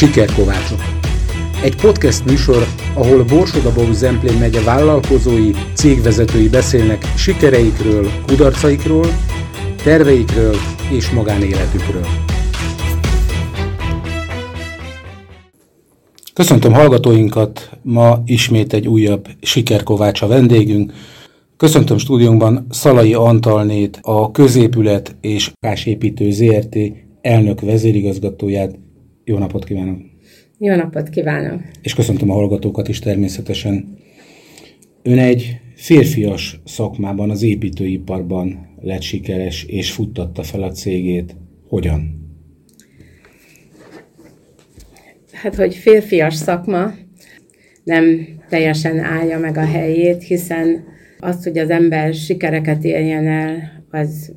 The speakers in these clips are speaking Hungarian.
Sikerkovácsok. Egy podcast műsor, ahol Borsodabó Zemplén megye vállalkozói, cégvezetői beszélnek sikereikről, kudarcaikról, terveikről és magánéletükről. Köszöntöm hallgatóinkat, ma ismét egy újabb Sikerkovács a vendégünk. Köszöntöm stúdiónkban Szalai Antalnét, a Középület és Kásépítő ZRT elnök vezérigazgatóját. Jó napot kívánok! Jó napot kívánok! És köszöntöm a hallgatókat is természetesen. Ön egy férfias szakmában, az építőiparban lett sikeres, és futtatta fel a cégét. Hogyan? Hát, hogy férfias szakma nem teljesen állja meg a helyét, hiszen az, hogy az ember sikereket érjen el, az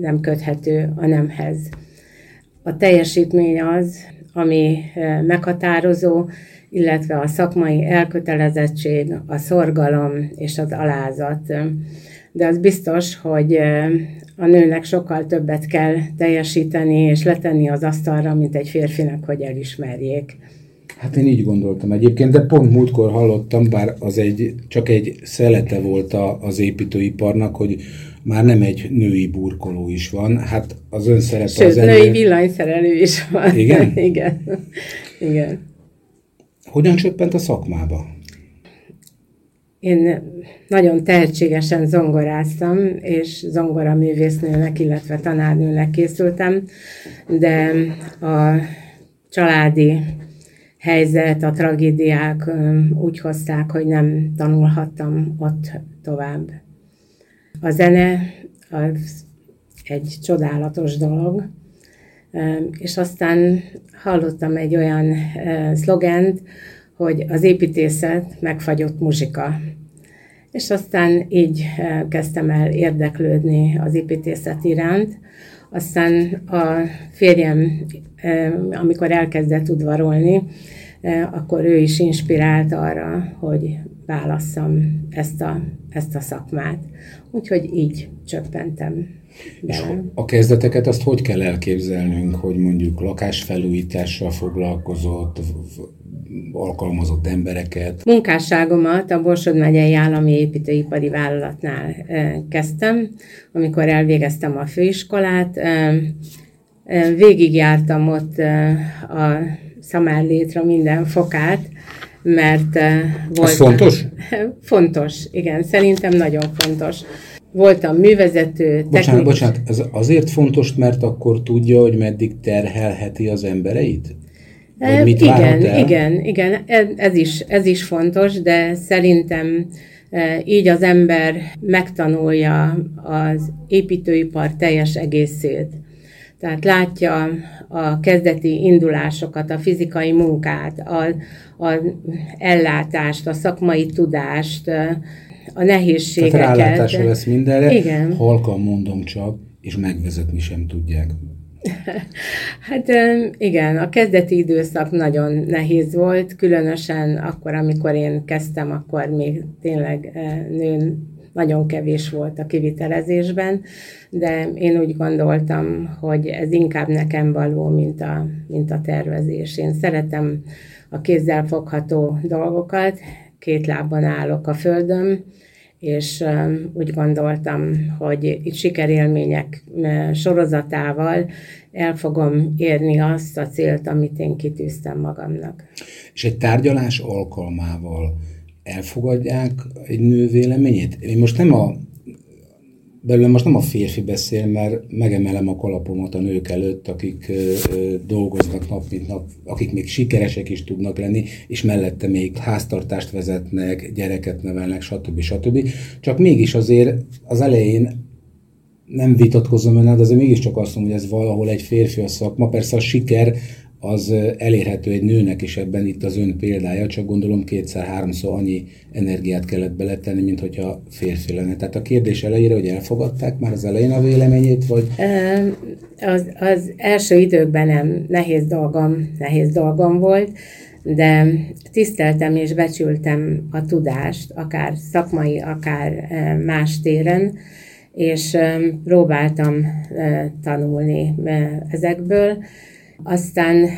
nem köthető a nemhez. A teljesítmény az, ami meghatározó, illetve a szakmai elkötelezettség, a szorgalom és az alázat. De az biztos, hogy a nőnek sokkal többet kell teljesíteni és letenni az asztalra, mint egy férfinak, hogy elismerjék. Hát én így gondoltam egyébként, de pont múltkor hallottam, bár az egy, csak egy szelete volt a, az építőiparnak, hogy már nem egy női burkoló is van. Hát az ön szerepe Sőt, az női ennél... villanyszerelő is van. Igen? Igen. Igen. Hogyan csöppent a szakmába? Én nagyon tehetségesen zongoráztam, és zongoraművésznőnek, illetve tanárnőnek készültem, de a családi helyzet, a tragédiák úgy hozták, hogy nem tanulhattam ott tovább. A zene az egy csodálatos dolog, és aztán hallottam egy olyan szlogent, hogy az építészet megfagyott muzsika. És aztán így kezdtem el érdeklődni az építészet iránt. Aztán a férjem, amikor elkezdett udvarolni, akkor ő is inspirált arra, hogy válasszam ezt a, ezt a szakmát. Úgyhogy így csöppentem. És a kezdeteket azt hogy kell elképzelnünk, hogy mondjuk lakásfelújítással foglalkozott, alkalmazott embereket? Munkásságomat a Borsod megyei állami építőipari vállalatnál kezdtem, amikor elvégeztem a főiskolát. Végigjártam ott a szamárlétra minden fokát, mert volt... Ez fontos? Fontos, igen, szerintem nagyon fontos. Voltam művezető, Bocsánat, bocsánat, ez azért fontos, mert akkor tudja, hogy meddig terhelheti az embereit? Vagy mit igen, igen, igen, ez is, ez is fontos, de szerintem így az ember megtanulja az építőipar teljes egészét. Tehát látja a kezdeti indulásokat, a fizikai munkát, a, a ellátást, a szakmai tudást, a nehézségeket. Tehát rálátása lesz mindenre, Igen. halkan mondom csak, és megvezetni sem tudják. Hát igen, a kezdeti időszak nagyon nehéz volt, különösen akkor, amikor én kezdtem, akkor még tényleg nőn nagyon kevés volt a kivitelezésben, de én úgy gondoltam, hogy ez inkább nekem való, mint a, mint a tervezés. Én szeretem a kézzel fogható dolgokat, két lábban állok a földön, és úgy gondoltam, hogy itt sikerélmények sorozatával el fogom érni azt a célt, amit én kitűztem magamnak. És egy tárgyalás alkalmával elfogadják egy nő véleményét? Én most nem a belőle most nem a férfi beszél, mert megemelem a kalapomat a nők előtt, akik ö, ö, dolgoznak nap mint nap, akik még sikeresek is tudnak lenni, és mellette még háztartást vezetnek, gyereket nevelnek, stb. stb. Csak mégis azért az elején nem vitatkozom önnel, de azért mégiscsak azt mondom, hogy ez valahol egy férfi a szakma. Persze a siker az elérhető egy nőnek is ebben itt az ön példája, csak gondolom kétszer-háromszor annyi energiát kellett beletenni, mint hogyha férfi lenne. Tehát a kérdés elejére, hogy elfogadták már az elején a véleményét, vagy? Az, az első időkben nem nehéz dolgom, nehéz dolgom volt, de tiszteltem és becsültem a tudást, akár szakmai, akár más téren, és próbáltam tanulni ezekből, Aztán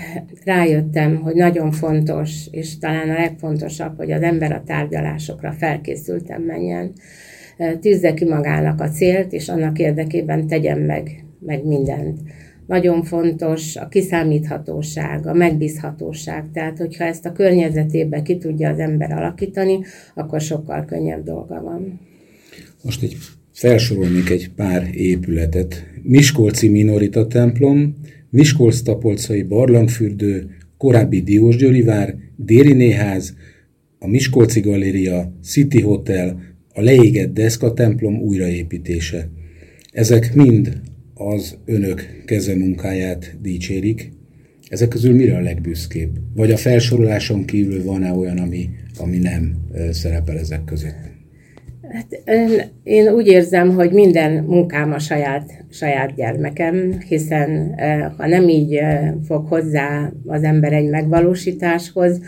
rájöttem, hogy nagyon fontos, és talán a legfontosabb, hogy az ember a tárgyalásokra felkészültem menjen. Tűzze ki magának a célt, és annak érdekében tegyen meg, meg mindent. Nagyon fontos a kiszámíthatóság, a megbízhatóság. Tehát, hogyha ezt a környezetébe ki tudja az ember alakítani, akkor sokkal könnyebb dolga van. Most egy felsorolnék egy pár épületet. Miskolci Minorita templom, Miskolc-Tapolcai barlangfürdő, korábbi Diósgyőri vár, Dérinéház, a Miskolci Galéria, City Hotel, a leégett Deszka templom újraépítése. Ezek mind az önök kezemunkáját dicsérik. Ezek közül mire a legbüszkébb? Vagy a felsoroláson kívül van-e olyan, ami, ami nem szerepel ezek között? Hát én úgy érzem, hogy minden munkám a saját, saját gyermekem, hiszen ha nem így fog hozzá az ember egy megvalósításhoz,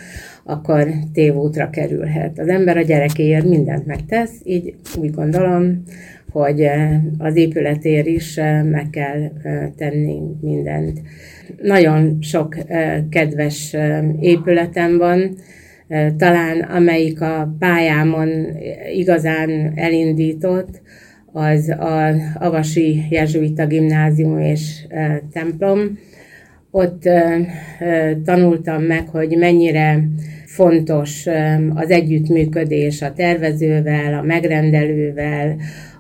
akkor tévútra kerülhet. Az ember a gyerekéért mindent megtesz, így úgy gondolom, hogy az épületér is meg kell tenni mindent. Nagyon sok kedves épületem van, talán amelyik a pályámon igazán elindított, az a Avasi Jezsuita Gimnázium és templom. Ott tanultam meg, hogy mennyire fontos az együttműködés a tervezővel, a megrendelővel,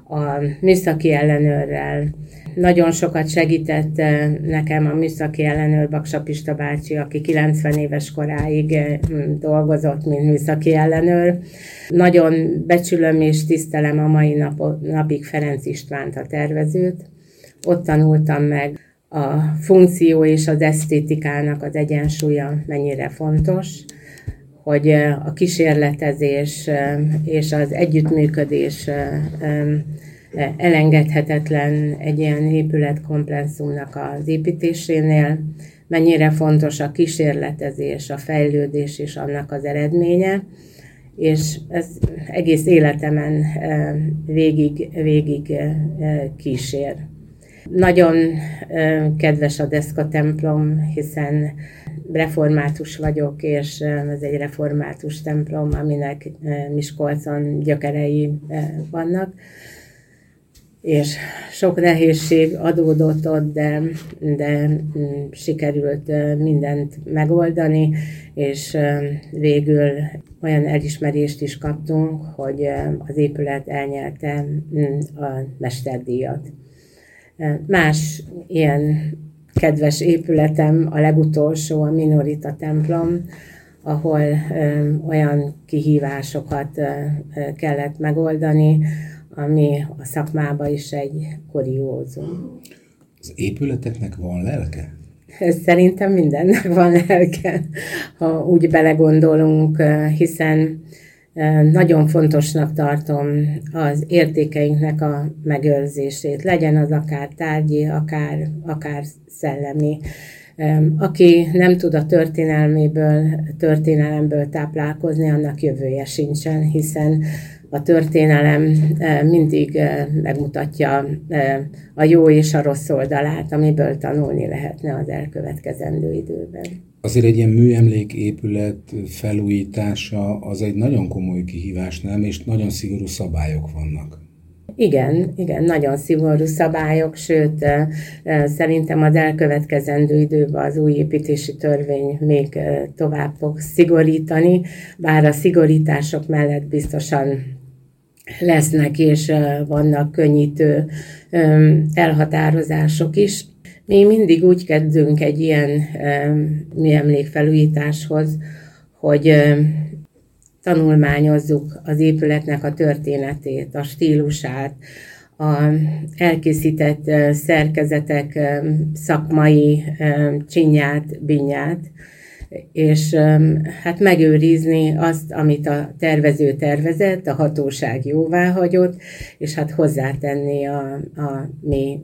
a műszaki ellenőrrel, nagyon sokat segített eh, nekem a műszaki ellenőr Baksa Pista bácsi, aki 90 éves koráig eh, dolgozott, mint műszaki ellenőr. Nagyon becsülöm és tisztelem a mai nap, napig Ferenc Istvánt, a tervezőt. Ott tanultam meg a funkció és az esztétikának az egyensúlya mennyire fontos, hogy eh, a kísérletezés és az együttműködés elengedhetetlen egy ilyen épületkomplexumnak az építésénél, mennyire fontos a kísérletezés, a fejlődés és annak az eredménye, és ez egész életemen végig, végig kísér. Nagyon kedves a Deszka templom, hiszen református vagyok, és ez egy református templom, aminek Miskolcon gyökerei vannak és sok nehézség adódott ott, de, de mm, sikerült mindent megoldani, és végül olyan elismerést is kaptunk, hogy az épület elnyelte mm, a mesterdíjat. Más ilyen kedves épületem, a legutolsó, a Minorita templom, ahol olyan kihívásokat kellett megoldani, ami a szakmában is egy kuriózum. Az épületeknek van lelke? Szerintem mindennek van lelke, ha úgy belegondolunk, hiszen nagyon fontosnak tartom az értékeinknek a megőrzését, legyen az akár tárgyi, akár, akár szellemi. Aki nem tud a történelméből, történelemből táplálkozni, annak jövője sincsen, hiszen a történelem mindig megmutatja a jó és a rossz oldalát, amiből tanulni lehetne az elkövetkezendő időben. Azért egy ilyen műemléképület felújítása az egy nagyon komoly kihívás, nem? És nagyon szigorú szabályok vannak. Igen, igen, nagyon szigorú szabályok, sőt, szerintem az elkövetkezendő időben az új építési törvény még tovább fog szigorítani, bár a szigorítások mellett biztosan lesznek, és vannak könnyítő elhatározások is. Mi mindig úgy kezdünk egy ilyen mi emlékfelújításhoz, hogy tanulmányozzuk az épületnek a történetét, a stílusát, a elkészített szerkezetek szakmai csinyát, binyát, és hát megőrizni azt, amit a tervező tervezett, a hatóság jóvá hagyott, és hát hozzátenni a, a mi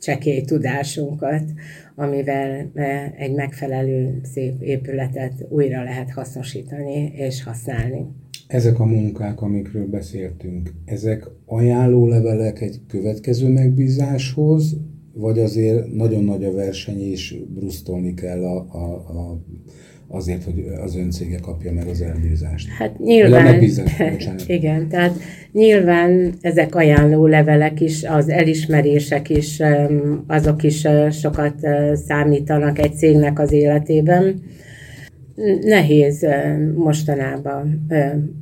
csekély tudásunkat, amivel egy megfelelő szép épületet újra lehet hasznosítani és használni. Ezek a munkák, amikről beszéltünk, ezek ajánlólevelek egy következő megbízáshoz, vagy azért nagyon nagy a verseny, és brusztolni kell a, a, a azért, hogy az öncége kapja meg az elbízást. Hát nyilván, igen, tehát nyilván ezek ajánló levelek is, az elismerések is, azok is sokat számítanak egy cégnek az életében. Nehéz mostanában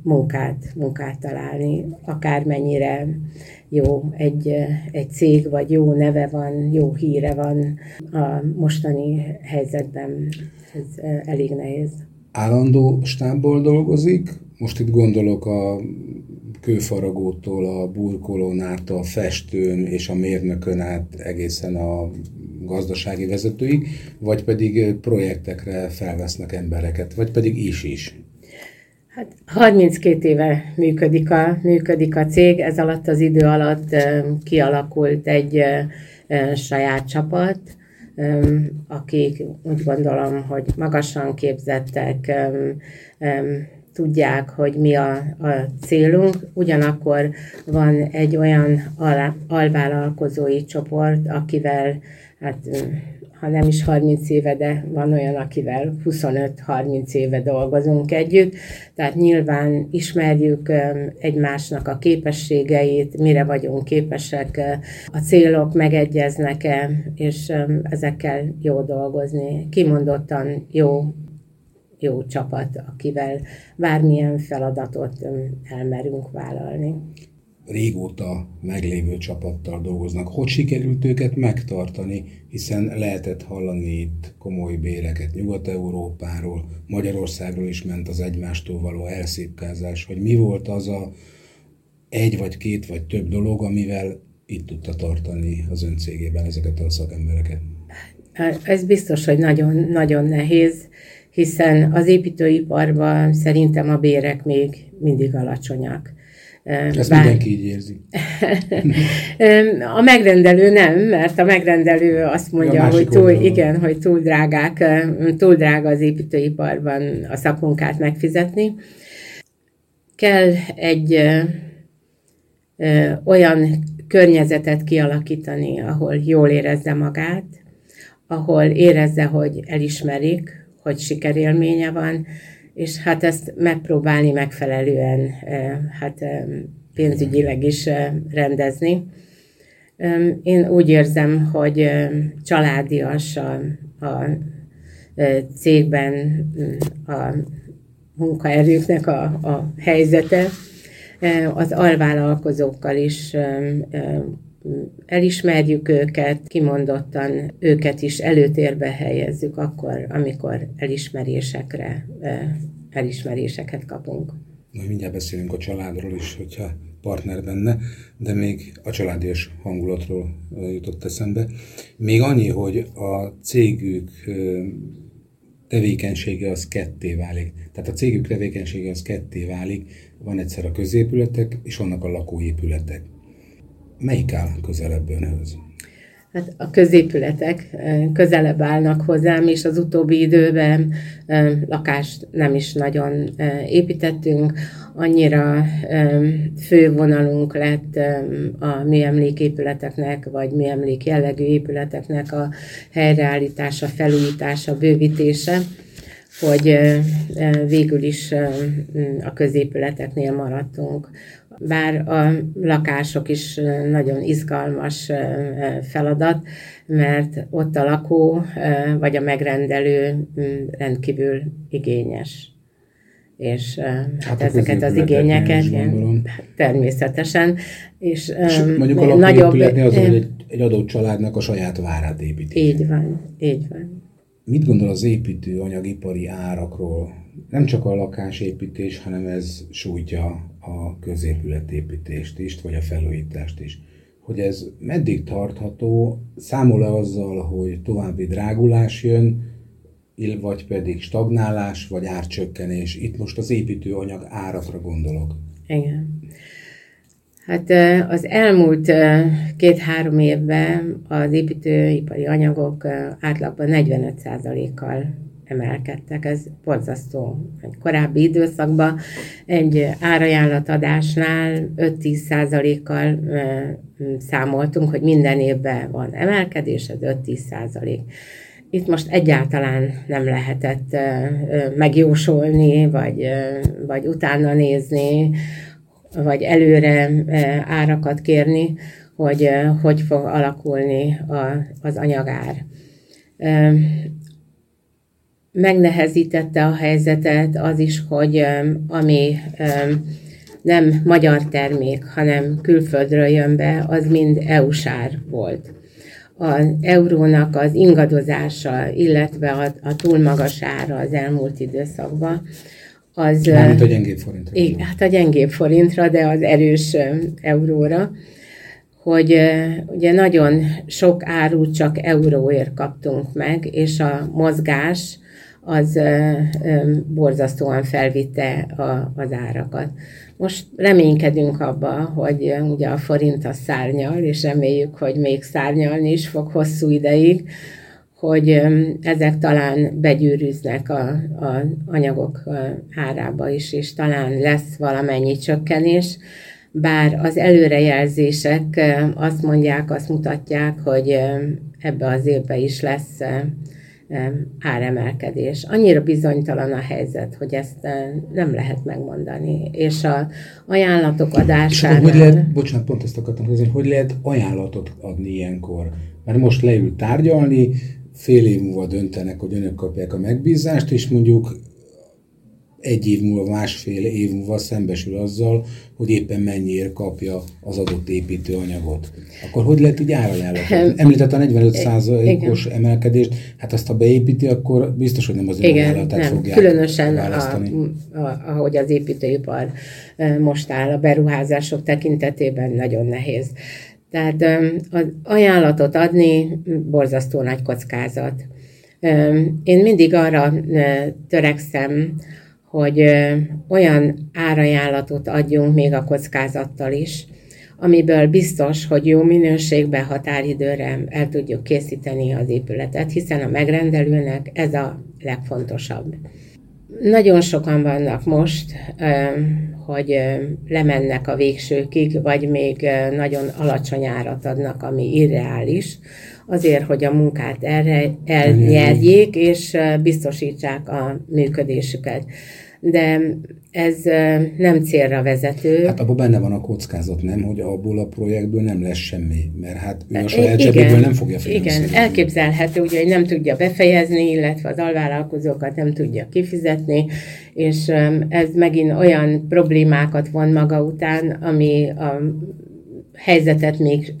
munkát, munkát találni, akármennyire jó egy, egy cég, vagy jó neve van, jó híre van a mostani helyzetben ez elég nehéz. Állandó stábból dolgozik, most itt gondolok a kőfaragótól, a burkolón át, a festőn és a mérnökön át egészen a gazdasági vezetőig, vagy pedig projektekre felvesznek embereket, vagy pedig is is. Hát 32 éve működik a, működik a cég, ez alatt az idő alatt kialakult egy saját csapat, akik úgy gondolom, hogy magasan képzettek, tudják, hogy mi a, a célunk, ugyanakkor van egy olyan al, alvállalkozói csoport, akivel hát ha nem is 30 éve, de van olyan, akivel 25-30 éve dolgozunk együtt, tehát nyilván ismerjük egymásnak a képességeit, mire vagyunk képesek, a célok megegyeznek-e, és ezekkel jó dolgozni. Kimondottan jó jó csapat, akivel bármilyen feladatot elmerünk vállalni régóta meglévő csapattal dolgoznak. Hogy sikerült őket megtartani, hiszen lehetett hallani itt komoly béreket Nyugat-Európáról, Magyarországról is ment az egymástól való elszépkázás, hogy mi volt az a egy vagy két vagy több dolog, amivel itt tudta tartani az ön cégében ezeket a szakembereket? Ez biztos, hogy nagyon, nagyon nehéz, hiszen az építőiparban szerintem a bérek még mindig alacsonyak ezt Bár... mindenki így érzi. a megrendelő nem, mert a megrendelő azt mondja, hogy túl, igen, hogy túl drágák, túl drága az építőiparban a szakmunkát megfizetni. Kell egy ö, ö, olyan környezetet kialakítani, ahol jól érezze magát, ahol érezze, hogy elismerik, hogy sikerélménye van, és hát ezt megpróbálni megfelelően hát pénzügyileg is rendezni. Én úgy érzem, hogy családias a, a cégben a munkaerőknek a, a helyzete. Az alvállalkozókkal is elismerjük őket, kimondottan őket is előtérbe helyezzük akkor, amikor elismerésekre, elismeréseket kapunk. Majd mindjárt beszélünk a családról is, hogyha partner benne, de még a családias hangulatról jutott eszembe. Még annyi, hogy a cégük tevékenysége az ketté válik. Tehát a cégük tevékenysége az ketté válik. Van egyszer a középületek, és vannak a lakóépületek. Melyik áll közelebb önhöz? Hát a középületek közelebb állnak hozzám, és az utóbbi időben lakást nem is nagyon építettünk. Annyira fővonalunk lett a műemléképületeknek, vagy műemlék jellegű épületeknek a helyreállítása, felújítása, bővítése, hogy végül is a középületeknél maradtunk bár a lakások is nagyon izgalmas feladat, mert ott a lakó vagy a megrendelő rendkívül igényes. És hát, hát ezeket az igényeket igen, természetesen. És, és mondjuk a nagyobb, az, hogy egy, egy adott családnak a saját várát építik. Így van, így van. Mit gondol az építőanyagipari árakról? Nem csak a lakásépítés, hanem ez sújtja a középületépítést is, vagy a felújítást is. Hogy ez meddig tartható, számol-e azzal, hogy további drágulás jön, vagy pedig stagnálás, vagy árcsökkenés. Itt most az építőanyag árakra gondolok. Igen. Hát az elmúlt két-három évben az építőipari anyagok átlagban 45%-kal emelkedtek. Ez borzasztó. Egy korábbi időszakban egy árajánlatadásnál 5-10 százalékkal számoltunk, hogy minden évben van emelkedés, ez 5-10 százalék. Itt most egyáltalán nem lehetett megjósolni, vagy, vagy utána nézni, vagy előre árakat kérni, hogy hogy fog alakulni az anyagár. Megnehezítette a helyzetet az is, hogy ami nem magyar termék, hanem külföldről jön be, az mind EU-sár volt. Az eurónak az ingadozása, illetve a, a túl magas ára az elmúlt időszakban, az... Mármint a gyengébb forintra. Igen, hát a gyengébb forintra, de az erős euróra, hogy ugye nagyon sok árut csak euróért kaptunk meg, és a mozgás az borzasztóan felvitte a, az árakat. Most reménykedünk abba, hogy ugye a forint a szárnyal, és reméljük, hogy még szárnyalni is fog hosszú ideig, hogy ezek talán begyűrűznek a, a anyagok árába is, és talán lesz valamennyi csökkenés, bár az előrejelzések azt mondják, azt mutatják, hogy ebbe az évbe is lesz áremelkedés. Annyira bizonytalan a helyzet, hogy ezt nem lehet megmondani. És a ajánlatok adásánál... És hogy lehet, bocsánat, pont ezt akartam kérdezni, hogy lehet ajánlatot adni ilyenkor? Mert most leül tárgyalni, fél év múlva döntenek, hogy önök kapják a megbízást, és mondjuk egy év múlva, másfél év múlva szembesül azzal, hogy éppen mennyiért kapja az adott építőanyagot. Akkor hogy lehet így árajánlatot? Említett a 45%-os emelkedést, hát azt ha beépíti, akkor biztos, hogy nem az ajánlatát fogják Különösen, a, a, ahogy az építőipar most áll a beruházások tekintetében nagyon nehéz. Tehát az ajánlatot adni borzasztó nagy kockázat. Én mindig arra törekszem, hogy olyan árajánlatot adjunk még a kockázattal is, amiből biztos, hogy jó minőségben határidőre el tudjuk készíteni az épületet, hiszen a megrendelőnek ez a legfontosabb. Nagyon sokan vannak most, hogy lemennek a végsőkig, vagy még nagyon alacsony árat adnak, ami irreális, azért, hogy a munkát erre elnyerjék, és biztosítsák a működésüket. De ez nem célra vezető. Hát abban benne van a kockázat, nem, hogy abból a projektből nem lesz semmi, mert hát ő a saját zsebéből nem fogja finanszírozni. Igen, elképzelhető, ugye, hogy nem tudja befejezni, illetve az alvállalkozókat nem tudja kifizetni, és ez megint olyan problémákat von maga után, ami a helyzetet még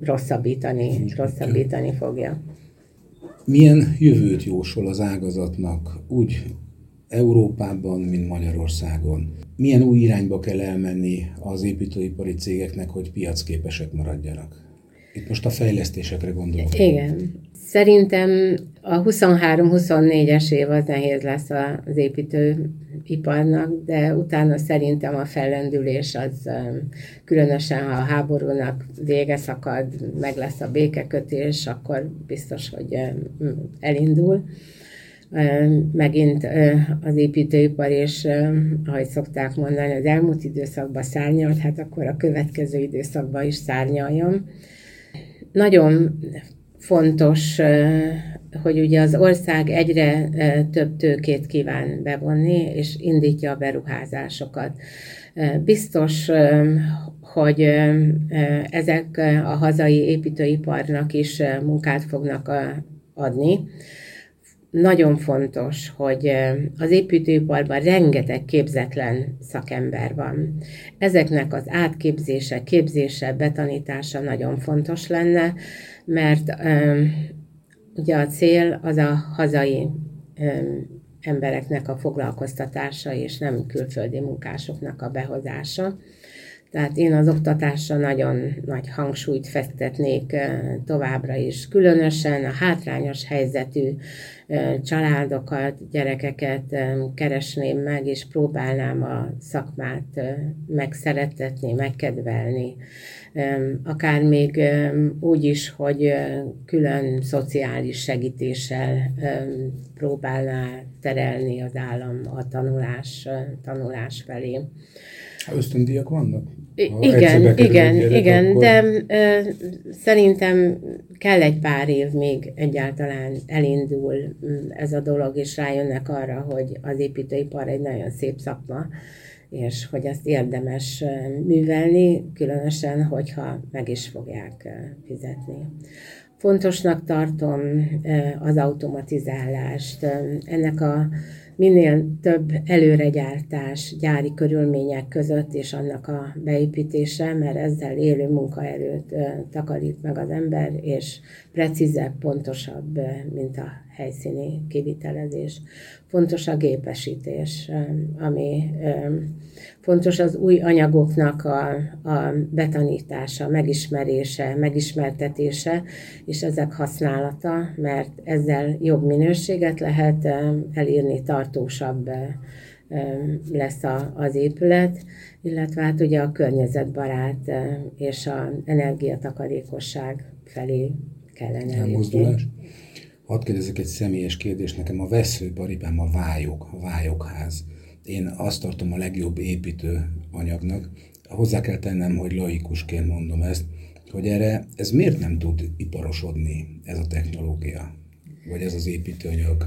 rosszabbítani, rosszabbítani fogja. Milyen jövőt jósol az ágazatnak úgy Európában, mint Magyarországon? Milyen új irányba kell elmenni az építőipari cégeknek, hogy piacképesek maradjanak? Itt most a fejlesztésekre gondolok. Igen. Szerintem a 23-24-es év az nehéz lesz az építőiparnak, de utána szerintem a fellendülés az különösen, ha a háborúnak vége szakad, meg lesz a békekötés, akkor biztos, hogy elindul. Megint az építőipar és, ahogy szokták mondani, az elmúlt időszakban szárnyalt, hát akkor a következő időszakban is szárnyaljon. Nagyon fontos, hogy ugye az ország egyre több tőkét kíván bevonni, és indítja a beruházásokat. Biztos, hogy ezek a hazai építőiparnak is munkát fognak adni. Nagyon fontos, hogy az építőiparban rengeteg képzetlen szakember van. Ezeknek az átképzése, képzése, betanítása nagyon fontos lenne, mert ugye a cél az a hazai embereknek a foglalkoztatása, és nem külföldi munkásoknak a behozása. Tehát én az oktatásra nagyon nagy hangsúlyt fektetnék továbbra is, különösen a hátrányos helyzetű családokat, gyerekeket keresném meg, és próbálnám a szakmát megszeretetni, megkedvelni. Akár még úgy is, hogy külön szociális segítéssel próbálná terelni az állam a tanulás, tanulás felé. Ösztöndíjak vannak? Igen, igen, igen, akkor... de ö, szerintem kell egy pár év még egyáltalán elindul ez a dolog, és rájönnek arra, hogy az építőipar egy nagyon szép szakma, és hogy ezt érdemes művelni, különösen, hogyha meg is fogják fizetni. Fontosnak tartom az automatizálást. Ennek a minél több előregyártás gyári körülmények között és annak a beépítése, mert ezzel élő munkaerőt takarít meg az ember, és precízebb, pontosabb, mint a helyszíni kivitelezés. Fontos a gépesítés, ami fontos az új anyagoknak a, a betanítása, megismerése, megismertetése, és ezek használata, mert ezzel jobb minőséget lehet elírni, tartósabb lesz a, az épület, illetve hát ugye a környezetbarát és a energiatakarékosság felé kellene Elmozdulás. Hadd kérdezek egy személyes kérdést, nekem a veszőparipám a vályok, a vályokház. Én azt tartom a legjobb építő anyagnak. Hozzá kell tennem, hogy laikusként mondom ezt, hogy erre ez miért nem tud iparosodni ez a technológia, vagy ez az építőanyag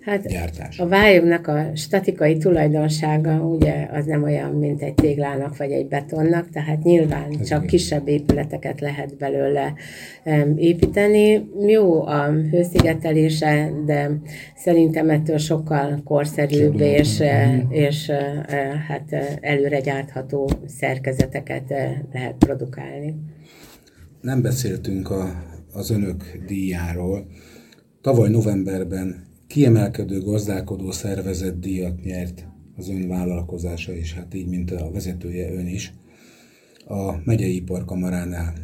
Hát gyártás. a vályognak a statikai tulajdonsága ugye az nem olyan, mint egy téglának vagy egy betonnak, tehát nyilván Ez csak igaz. kisebb épületeket lehet belőle építeni. Jó a hőszigetelése, de szerintem ettől sokkal korszerűbb és, mhm. és hát előre gyártható szerkezeteket lehet produkálni. Nem beszéltünk a, az önök díjáról. Tavaly novemberben kiemelkedő gazdálkodó szervezet díjat nyert az ön vállalkozása is, hát így, mint a vezetője ön is, a megyei iparkamaránál.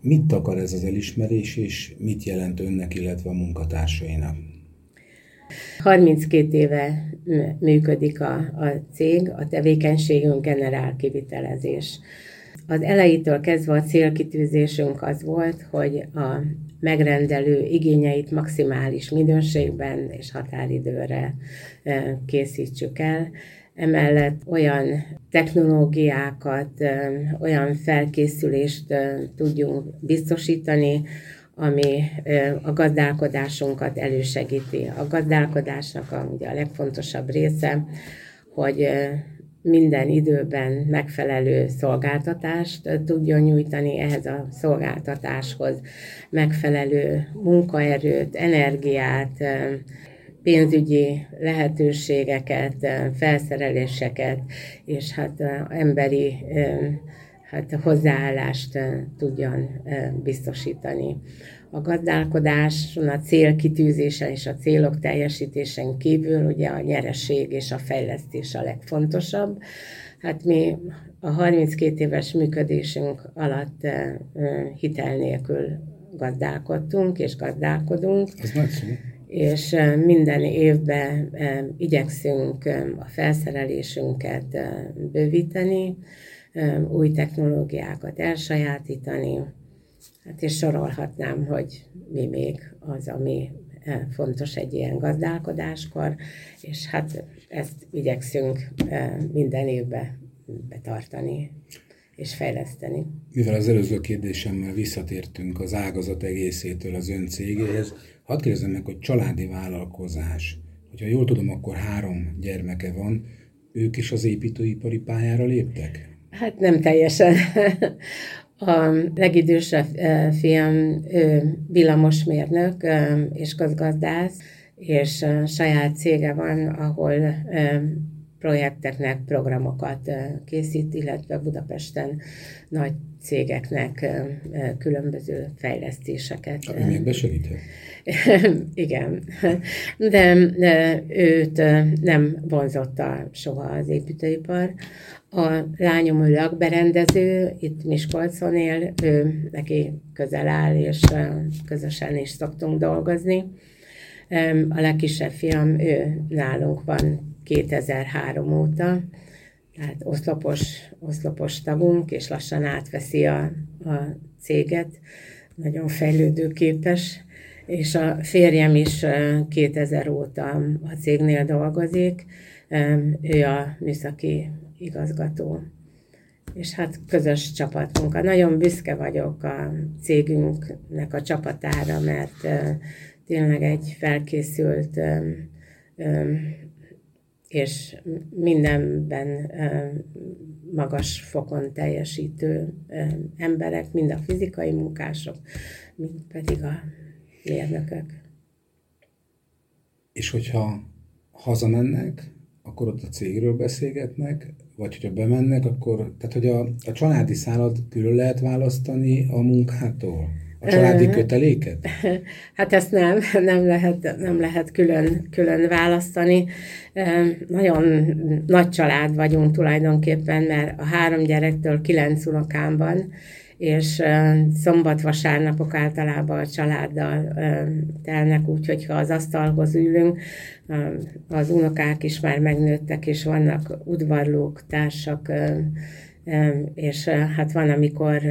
Mit akar ez az elismerés, és mit jelent önnek, illetve a munkatársainak? 32 éve működik a, a cég, a tevékenységünk generál kivitelezés. Az elejétől kezdve a célkitűzésünk az volt, hogy a megrendelő igényeit maximális minőségben és határidőre készítsük el. Emellett olyan technológiákat, olyan felkészülést tudjunk biztosítani, ami a gazdálkodásunkat elősegíti. A gazdálkodásnak a, ugye a legfontosabb része, hogy minden időben megfelelő szolgáltatást tudjon nyújtani ehhez a szolgáltatáshoz, megfelelő munkaerőt, energiát, pénzügyi lehetőségeket, felszereléseket, és hát emberi hát hozzáállást tudjon biztosítani a gazdálkodáson, a célkitűzésen és a célok teljesítésen kívül ugye a nyereség és a fejlesztés a legfontosabb. Hát mi a 32 éves működésünk alatt hitel nélkül gazdálkodtunk és gazdálkodunk. Ez nagy szó. És minden évben igyekszünk a felszerelésünket bővíteni, új technológiákat elsajátítani, Hát és sorolhatnám, hogy mi még az, ami fontos egy ilyen gazdálkodáskor, és hát ezt igyekszünk minden évben betartani és fejleszteni. Mivel az előző kérdésemmel visszatértünk az ágazat egészétől az ön cégéhez, hadd kérdezem meg, hogy családi vállalkozás, hogyha jól tudom, akkor három gyermeke van, ők is az építőipari pályára léptek? Hát nem teljesen. A legidősebb fiam ő villamosmérnök és közgazdász, és saját cége van, ahol projekteknek programokat készít, illetve Budapesten nagy cégeknek különböző fejlesztéseket. Ami még besegíthet? Igen, de, de őt nem vonzotta soha az építőipar. A lányom ő lakberendező, itt Miskolcon él, ő neki közel áll, és közösen is szoktunk dolgozni. A legkisebb fiam, ő nálunk van 2003 óta, tehát oszlopos, oszlopos tagunk, és lassan átveszi a, a céget, nagyon fejlődőképes, és a férjem is 2000 óta a cégnél dolgozik, ő a műszaki igazgató. És hát közös csapatmunka. Nagyon büszke vagyok a cégünknek a csapatára, mert tényleg egy felkészült és mindenben magas fokon teljesítő emberek, mind a fizikai munkások, mind pedig a mérnökök. És hogyha hazamennek, akkor ott a cégről beszélgetnek, vagy hogyha bemennek, akkor, tehát hogy a, a családi szállat külön lehet választani a munkától? A családi köteléket? Hát ezt nem, nem lehet, nem lehet külön, külön választani. Nagyon nagy család vagyunk tulajdonképpen, mert a három gyerektől kilenc unokám van, és szombat-vasárnapok általában a családdal telnek, úgyhogy ha az asztalhoz ülünk, az unokák is már megnőttek, és vannak udvarlók, társak, és hát van, amikor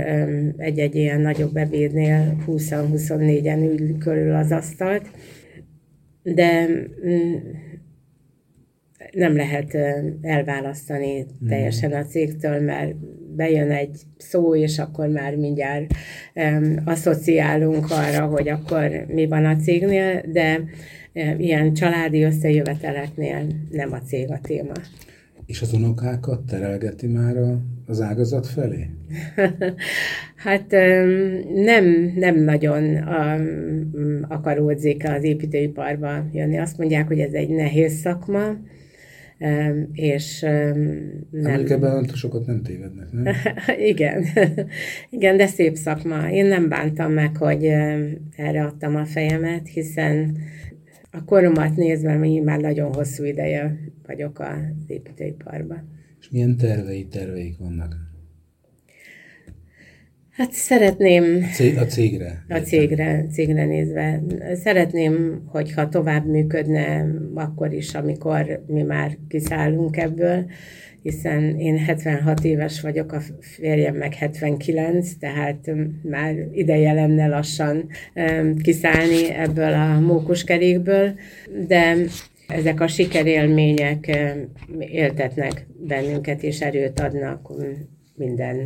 egy-egy ilyen nagyobb ebédnél 20-24-en ül körül az asztalt, de mm, nem lehet elválasztani hmm. teljesen a cégtől, mert bejön egy szó, és akkor már mindjárt um, asszociálunk arra, hogy akkor mi van a cégnél, de um, ilyen családi összejöveteleknél nem a cég a téma. És az unokákat terelgeti már az ágazat felé? hát nem, nem nagyon akaródzik az építőiparba jönni. Azt mondják, hogy ez egy nehéz szakma, és nem... Hát ebben sokat nem tévednek, nem? Igen. Igen, de szép szakma. Én nem bántam meg, hogy erre adtam a fejemet, hiszen a koromat nézve, mi már nagyon hosszú ideje vagyok az építőiparban. És milyen tervei, terveik vannak? Hát szeretném... A cégre? A cégre, cégre nézve. Szeretném, hogyha tovább működne akkor is, amikor mi már kiszállunk ebből, hiszen én 76 éves vagyok, a férjem meg 79, tehát már ideje lenne lassan kiszállni ebből a mókuskerékből, de ezek a sikerélmények éltetnek bennünket, és erőt adnak minden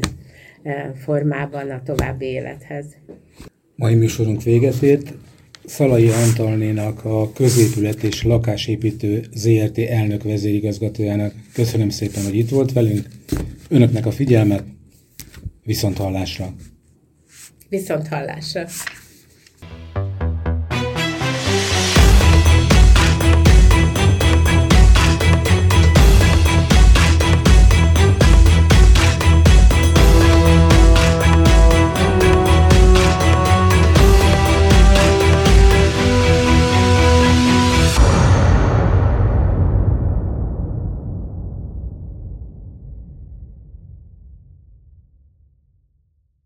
formában a további élethez. Mai műsorunk véget ért. Szalai Antalnénak, a Középület és Lakásépítő ZRT elnök vezérigazgatójának köszönöm szépen, hogy itt volt velünk. Önöknek a figyelmet, viszont hallásra! Viszont hallásra!